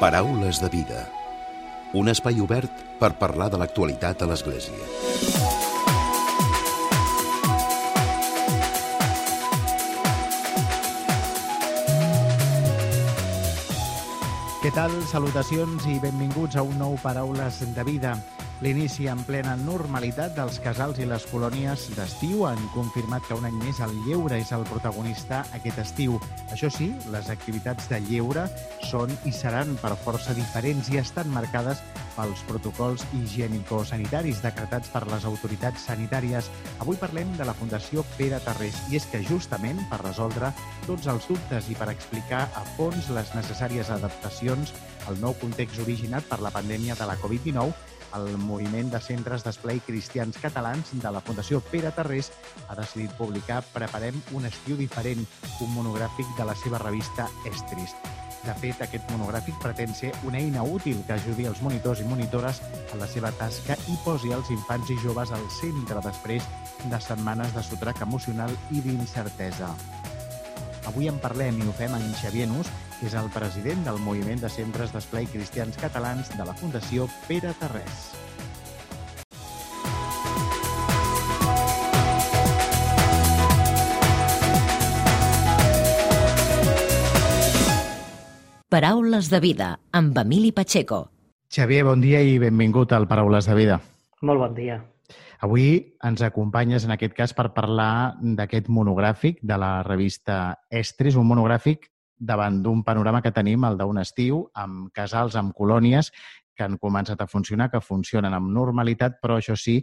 Paraules de vida. Un espai obert per parlar de l'actualitat a l'Església. Què tal? Salutacions i benvinguts a un nou Paraules de Vida. L'inici en plena normalitat dels casals i les colònies d'estiu han confirmat que un any més el lleure és el protagonista aquest estiu. Això sí, les activitats de lleure són i seran per força diferents i estan marcades pels protocols higiènico-sanitaris decretats per les autoritats sanitàries. Avui parlem de la Fundació Pere Tarrés i és que justament per resoldre tots els dubtes i per explicar a fons les necessàries adaptacions al nou context originat per la pandèmia de la Covid-19, el moviment de centres d'esplai cristians catalans de la Fundació Pere Tarrés ha decidit publicar Preparem un estiu diferent, un monogràfic de la seva revista Estris. De fet, aquest monogràfic pretén ser una eina útil que ajudi els monitors i monitores a la seva tasca i posi els infants i joves al centre després de setmanes de sotrac emocional i d'incertesa. Avui en parlem i ho fem amb Xavier Nus, és el president del Moviment de Centres d'Esplai Cristians Catalans de la Fundació Pere Tarrés. Paraules de vida, amb Emili Pacheco. Xavier, bon dia i benvingut al Paraules de vida. Molt bon dia. Avui ens acompanyes, en aquest cas, per parlar d'aquest monogràfic de la revista Estris, un monogràfic davant d'un panorama que tenim, el d'un estiu, amb casals, amb colònies que han començat a funcionar, que funcionen amb normalitat, però això sí,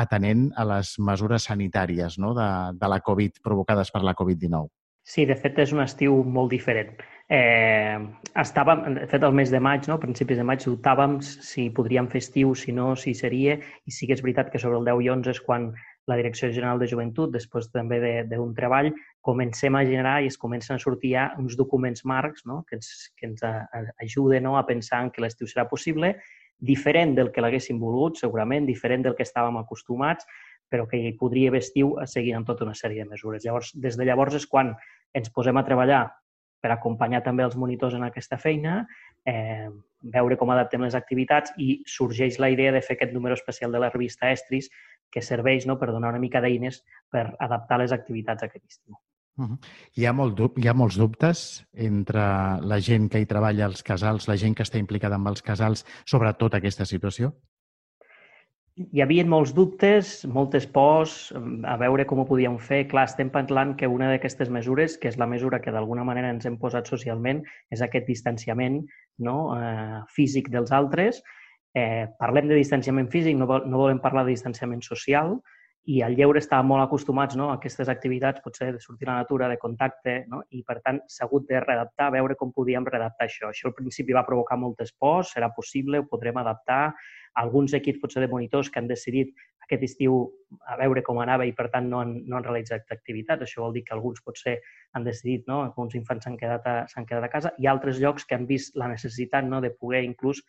atenent a les mesures sanitàries no? de, de la Covid, provocades per la Covid-19. Sí, de fet és un estiu molt diferent. Eh, estàvem, de fet, el mes de maig, no? principis de maig, dubtàvem si podríem fer estiu, si no, si seria, i sí que és veritat que sobre el 10 i 11 és quan la Direcció General de Joventut, després també d'un treball, comencem a generar i es comencen a sortir ja uns documents marcs no? que ens, que ens ajuden no? a pensar en que l'estiu serà possible, diferent del que l'haguéssim volgut, segurament, diferent del que estàvem acostumats, però que hi podria haver estiu seguint amb tota una sèrie de mesures. Llavors, des de llavors és quan ens posem a treballar per acompanyar també els monitors en aquesta feina, eh, veure com adaptem les activitats i sorgeix la idea de fer aquest número especial de la revista Estris que serveix no, per donar una mica d'eines per adaptar les activitats a aquest estiu. Uh -huh. hi, ha molt, hi ha molts dubtes entre la gent que hi treballa als casals, la gent que està implicada amb els casals, sobre tota aquesta situació? Hi havia molts dubtes, moltes pors, a veure com ho podíem fer. Clar, estem parlant que una d'aquestes mesures, que és la mesura que d'alguna manera ens hem posat socialment, és aquest distanciament no? eh, físic dels altres. Eh, parlem de distanciament físic, no, no volem parlar de distanciament social, i al lleure estàvem molt acostumats no, a aquestes activitats, potser de sortir a la natura, de contacte, no? i per tant s'ha hagut de readaptar, veure com podíem readaptar això. Això al principi va provocar moltes pors, serà possible, ho podrem adaptar. Alguns equips potser de monitors que han decidit aquest estiu a veure com anava i per tant no han, no han realitzat activitats. Això vol dir que alguns potser han decidit, no? alguns infants s'han quedat, quedat a casa i altres llocs que han vist la necessitat no? de poder inclús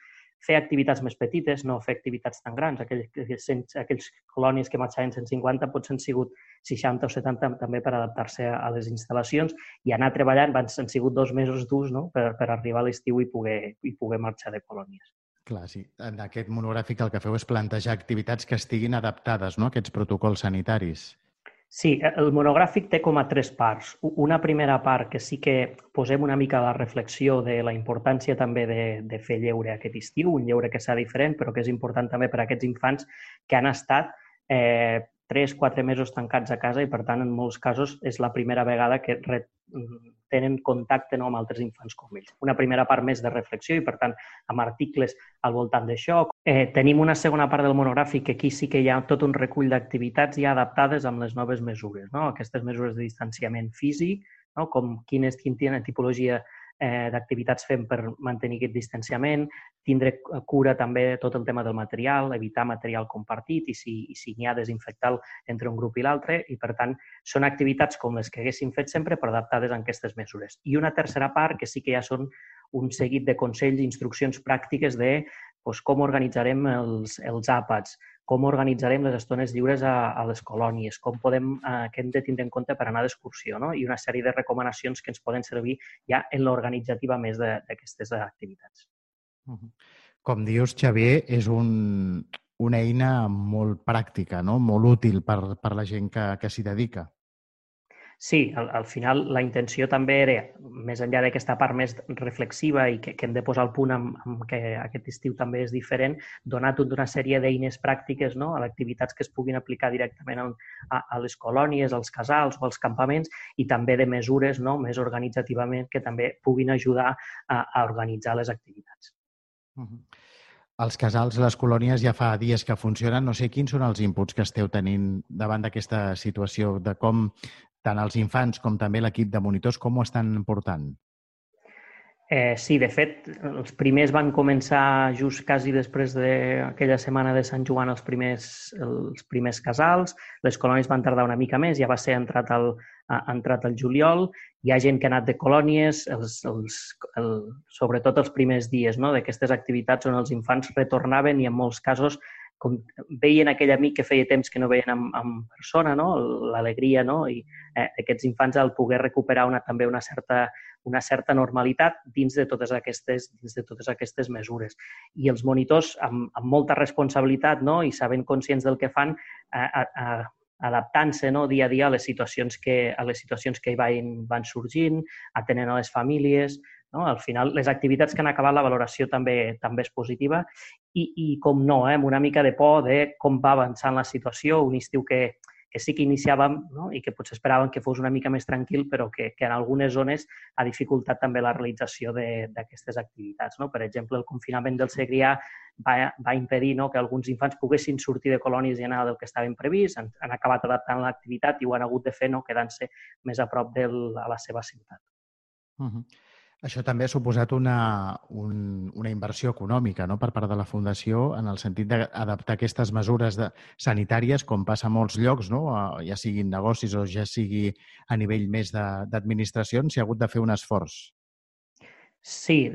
fer activitats més petites, no fer activitats tan grans. Aquells, aquells, colònies que marxaven 150 potser han sigut 60 o 70 també per adaptar-se a les instal·lacions i anar treballant, van, han sigut dos mesos durs no? per, per arribar a l'estiu i, poder, i poder marxar de colònies. Clar, sí. En aquest monogràfic el que feu és plantejar activitats que estiguin adaptades no? a aquests protocols sanitaris. Sí, el monogràfic té com a tres parts. Una primera part que sí que posem una mica la reflexió de la importància també de, de fer lleure aquest estiu, un lleure que s'ha diferent, però que és important també per a aquests infants que han estat eh, 3-4 mesos tancats a casa i, per tant, en molts casos és la primera vegada que tenen contacte no, amb altres infants com ells. Una primera part més de reflexió i, per tant, amb articles al voltant d'això. Eh, tenim una segona part del monogràfic que aquí sí que hi ha tot un recull d'activitats ja adaptades amb les noves mesures, no? aquestes mesures de distanciament físic, no? com quines, quin tipologia eh, d'activitats fem per mantenir aquest distanciament, tindre cura també de tot el tema del material, evitar material compartit i si, i si n'hi ha desinfectar entre un grup i l'altre i, per tant, són activitats com les que haguéssim fet sempre però adaptades a aquestes mesures. I una tercera part que sí que ja són un seguit de consells i instruccions pràctiques de doncs, com organitzarem els, els àpats, com organitzarem les estones lliures a, a les colònies, com podem, eh, què hem de tindre en compte per anar d'excursió, no? i una sèrie de recomanacions que ens poden servir ja en l'organitzativa més d'aquestes activitats. Com dius, Xavier, és un, una eina molt pràctica, no? molt útil per, per la gent que, que s'hi dedica. Sí, al, al final la intenció també era, més enllà d'aquesta part més reflexiva i que, que hem de posar el punt amb, amb que aquest estiu també és diferent, donar tota una sèrie d'eines pràctiques no? a activitats que es puguin aplicar directament a, a, les colònies, als casals o als campaments i també de mesures no? més organitzativament que també puguin ajudar a, a organitzar les activitats. Uh -huh. Els casals, les colònies ja fa dies que funcionen. No sé quins són els inputs que esteu tenint davant d'aquesta situació, de com tant els infants com també l'equip de monitors, com ho estan portant? Eh, sí, de fet, els primers van començar just quasi després d'aquella setmana de Sant Joan els primers, els primers casals, les colònies van tardar una mica més, ja va ser entrat al, ha entrat el juliol, hi ha gent que ha anat de colònies, els, els, el, sobretot els primers dies no? d'aquestes activitats on els infants retornaven i en molts casos com veien aquell amic que feia temps que no veien en, en persona, no? l'alegria no? i eh, aquests infants al poder recuperar una, també una certa, una certa normalitat dins de totes aquestes, dins de totes aquestes mesures. I els monitors, amb, amb molta responsabilitat no? i sabent conscients del que fan, a, a, adaptant-se no, dia a dia a les situacions que, a les situacions que hi van, van sorgint, atenent a les famílies, no? Al final, les activitats que han acabat, la valoració també també és positiva i, i com no, eh, amb una mica de por de com va avançant la situació, un estiu que, que sí que iniciàvem no? i que potser esperàvem que fos una mica més tranquil, però que, que en algunes zones ha dificultat també la realització d'aquestes activitats. No? Per exemple, el confinament del Segrià va, va impedir no? que alguns infants poguessin sortir de colònies i anar del que estaven previst, han, han acabat adaptant l'activitat i ho han hagut de fer no? quedant-se més a prop del, a la seva ciutat. Uh -huh. Això també ha suposat una, un, una inversió econòmica no? per part de la Fundació en el sentit d'adaptar aquestes mesures de, sanitàries, com passa a molts llocs, no? ja siguin negocis o ja sigui a nivell més d'administració, s'hi ha hagut de fer un esforç. Sí,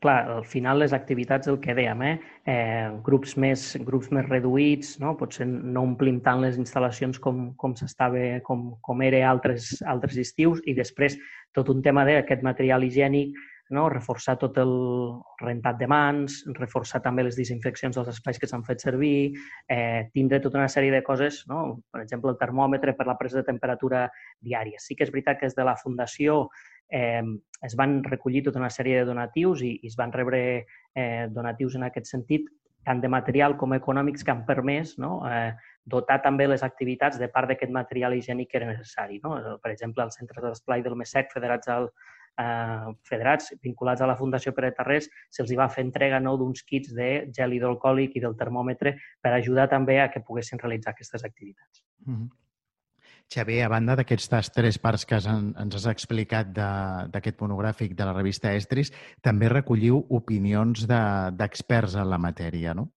clar, al final les activitats, el que dèiem, eh? eh grups, més, grups més reduïts, no? potser no omplim tant les instal·lacions com, com s'estava, com, com era altres, altres estius, i després tot un tema d'aquest material higiènic, no? reforçar tot el rentat de mans, reforçar també les desinfeccions dels espais que s'han fet servir, eh, tindre tota una sèrie de coses, no? per exemple, el termòmetre per la presa de temperatura diària. Sí que és veritat que és de la Fundació eh, es van recollir tota una sèrie de donatius i, i es van rebre eh, donatius en aquest sentit, tant de material com econòmics que han permès no? eh, dotar també les activitats de part d'aquest material higiènic que era necessari. No? Per exemple, els centres d'esplai del MESEC federats al, eh, federats vinculats a la Fundació Pere Tarrés, se'ls va fer entrega no, d'uns kits de gel hidroalcohòlic i del termòmetre per ajudar també a que poguessin realitzar aquestes activitats. Mm -hmm. Xavier, a banda d'aquestes tres parts que ens has explicat d'aquest monogràfic de la revista Estris, també recolliu opinions d'experts de, en la matèria, no?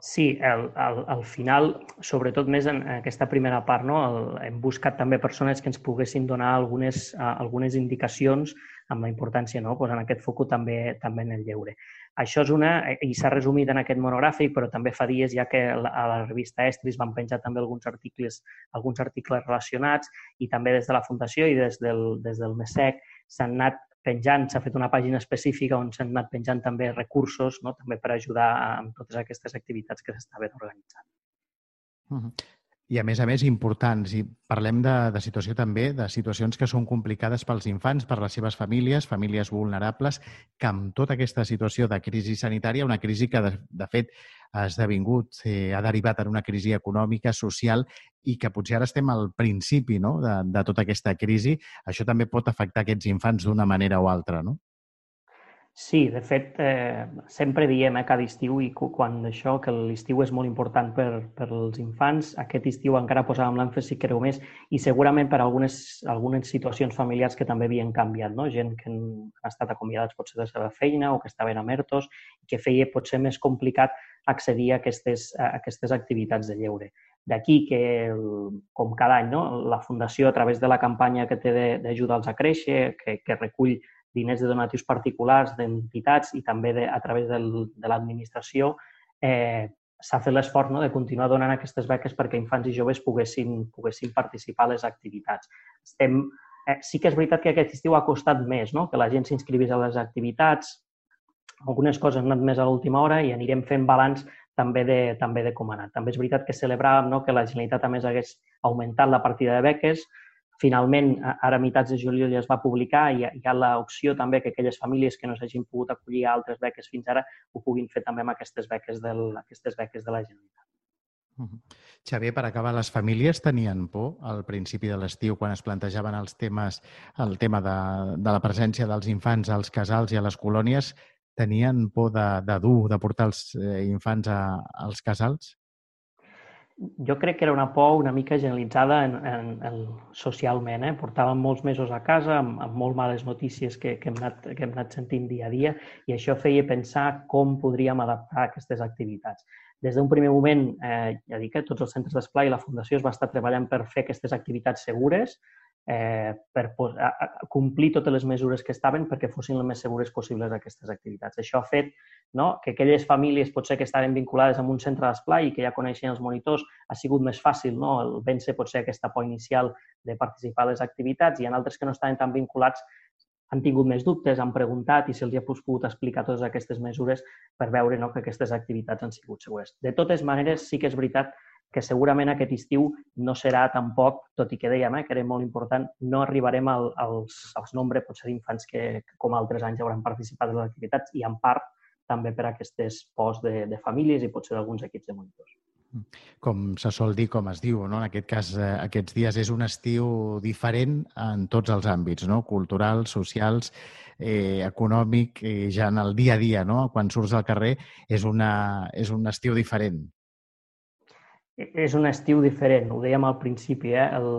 Sí, al, al, al final, sobretot més en aquesta primera part, no? El, hem buscat també persones que ens poguessin donar algunes, algunes indicacions amb la importància, no? posant aquest focus també, també en el lleure. Això és una, eh, i s'ha resumit en aquest monogràfic, però també fa dies ja que a la revista Estris van penjar també alguns articles, alguns articles relacionats i també des de la Fundació i des del, des del MESEC s'han anat penjant, s'ha fet una pàgina específica on s'han anat penjant també recursos no? també per ajudar amb totes aquestes activitats que s'estaven organitzant. Uh -huh i, a més a més, importants. I parlem de, de situació també, de situacions que són complicades pels infants, per les seves famílies, famílies vulnerables, que amb tota aquesta situació de crisi sanitària, una crisi que, de, de fet, ha esdevingut, eh, ha derivat en una crisi econòmica, social, i que potser ara estem al principi no? de, de tota aquesta crisi, això també pot afectar aquests infants d'una manera o altra, no? Sí, de fet, eh, sempre diem eh, cada estiu i quan això, que l'estiu és molt important per, per als infants, aquest estiu encara posàvem l'èmfasi, creu més, i segurament per algunes, algunes situacions familiars que també havien canviat, no? gent que han estat acomiadats potser de la seva feina o que estaven a i que feia potser més complicat accedir a aquestes, a aquestes activitats de lleure. D'aquí que, com cada any, no? la Fundació, a través de la campanya que té d'ajuda als a créixer, que, que recull diners de donatius particulars d'entitats i també de, a través del, de l'administració, eh, s'ha fet l'esforç no, de continuar donant aquestes beques perquè infants i joves poguessin, poguessin participar a les activitats. Estem, eh, sí que és veritat que aquest estiu ha costat més no? que la gent s'inscrivís a les activitats, algunes coses han anat més a l'última hora i anirem fent balanç també de, també de com ha anat. També és veritat que celebràvem no, que la Generalitat a més hagués augmentat la partida de beques. Finalment, ara a meitats de juliol ja es va publicar i hi ha l'opció també que aquelles famílies que no s'hagin pogut acollir a altres beques fins ara ho puguin fer també amb aquestes beques, del, aquestes beques de la Generalitat. -huh. Xavier, per acabar, les famílies tenien por al principi de l'estiu quan es plantejaven els temes, el tema de, de la presència dels infants als casals i a les colònies tenien por de, de dur, de portar els eh, infants a, als casals? Jo crec que era una por una mica generalitzada en, en, en socialment. Eh? Portàvem molts mesos a casa amb, amb molt males notícies que, que, hem anat, que hem anat sentint dia a dia i això feia pensar com podríem adaptar aquestes activitats. Des d'un primer moment, eh, ja dic que tots els centres d'esplai i la Fundació es va estar treballant per fer aquestes activitats segures, eh, per a, a complir totes les mesures que estaven perquè fossin les més segures possibles aquestes activitats. Això ha fet no, que aquelles famílies potser que estaven vinculades amb un centre d'esplai i que ja coneixien els monitors ha sigut més fàcil no? el vèncer potser aquesta por inicial de participar a les activitats i en altres que no estaven tan vinculats han tingut més dubtes, han preguntat i se'ls ha pogut explicar totes aquestes mesures per veure no, que aquestes activitats han sigut segures. De totes maneres, sí que és veritat que segurament aquest estiu no serà tampoc, tot i que dèiem eh, que era molt important, no arribarem al, als, als nombre potser d'infants que, que com altres anys hauran participat en les activitats i en part també per aquestes pors de, de famílies i potser d'alguns equips de monitors. Com se sol dir, com es diu, no? en aquest cas, eh, aquests dies és un estiu diferent en tots els àmbits, no? culturals, socials, eh, econòmic, eh, ja en el dia a dia, no? quan surts al carrer, és, una, és un estiu diferent. E-, és un estiu diferent, ho dèiem al principi. Eh? El,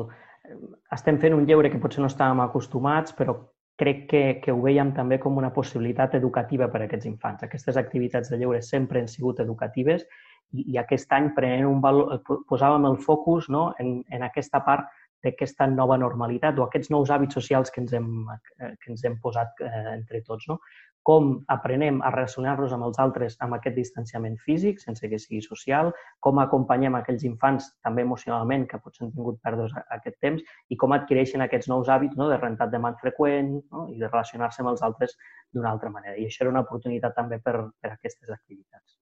estem fent un lleure que potser no estàvem acostumats, però crec que, que ho veiem també com una possibilitat educativa per a aquests infants. Aquestes activitats de lleure sempre han sigut educatives i, i aquest any prenent un valor, posàvem el focus no? en, en aquesta part d'aquesta nova normalitat o aquests nous hàbits socials que ens hem, que ens hem posat eh, entre tots. No? Com aprenem a relacionar-nos amb els altres amb aquest distanciament físic, sense que sigui social, com acompanyem aquells infants també emocionalment que potser han tingut pèrdues aquest temps i com adquireixen aquests nous hàbits no, de rentat de mans freqüent no, i de relacionar-se amb els altres d'una altra manera. I això era una oportunitat també per, per aquestes activitats.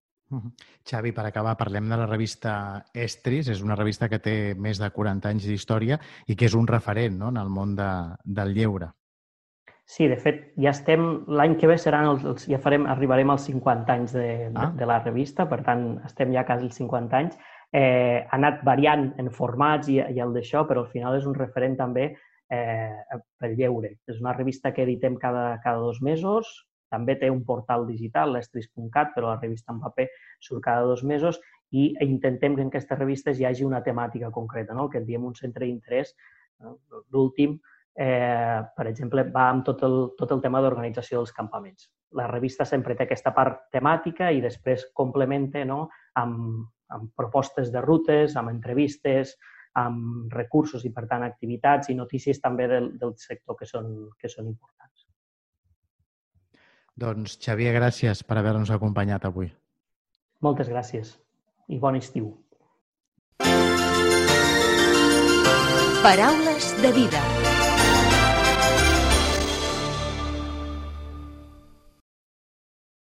Xavi, per acabar, parlem de la revista Estris. És una revista que té més de 40 anys d'història i que és un referent no, en el món de, del lleure. Sí, de fet, ja estem... L'any que ve seran els, els, ja farem, arribarem als 50 anys de, ah. de, de la revista, per tant, estem ja quasi als 50 anys. Eh, ha anat variant en formats i, i el d'això, però al final és un referent també eh, pel lleure. És una revista que editem cada, cada dos mesos, també té un portal digital, l'estris.cat, però la revista en paper surt cada dos mesos i intentem que en aquestes revistes hi hagi una temàtica concreta, no? el que en diem un centre d'interès. No? Eh, per exemple, va amb tot el, tot el tema d'organització dels campaments. La revista sempre té aquesta part temàtica i després complementa no, amb, amb propostes de rutes, amb entrevistes, amb recursos i, per tant, activitats i notícies també del, del sector que són, que són importants. Doncs, Xavier, gràcies per haver-nos acompanyat avui. Moltes gràcies i bon estiu. Paraules de vida.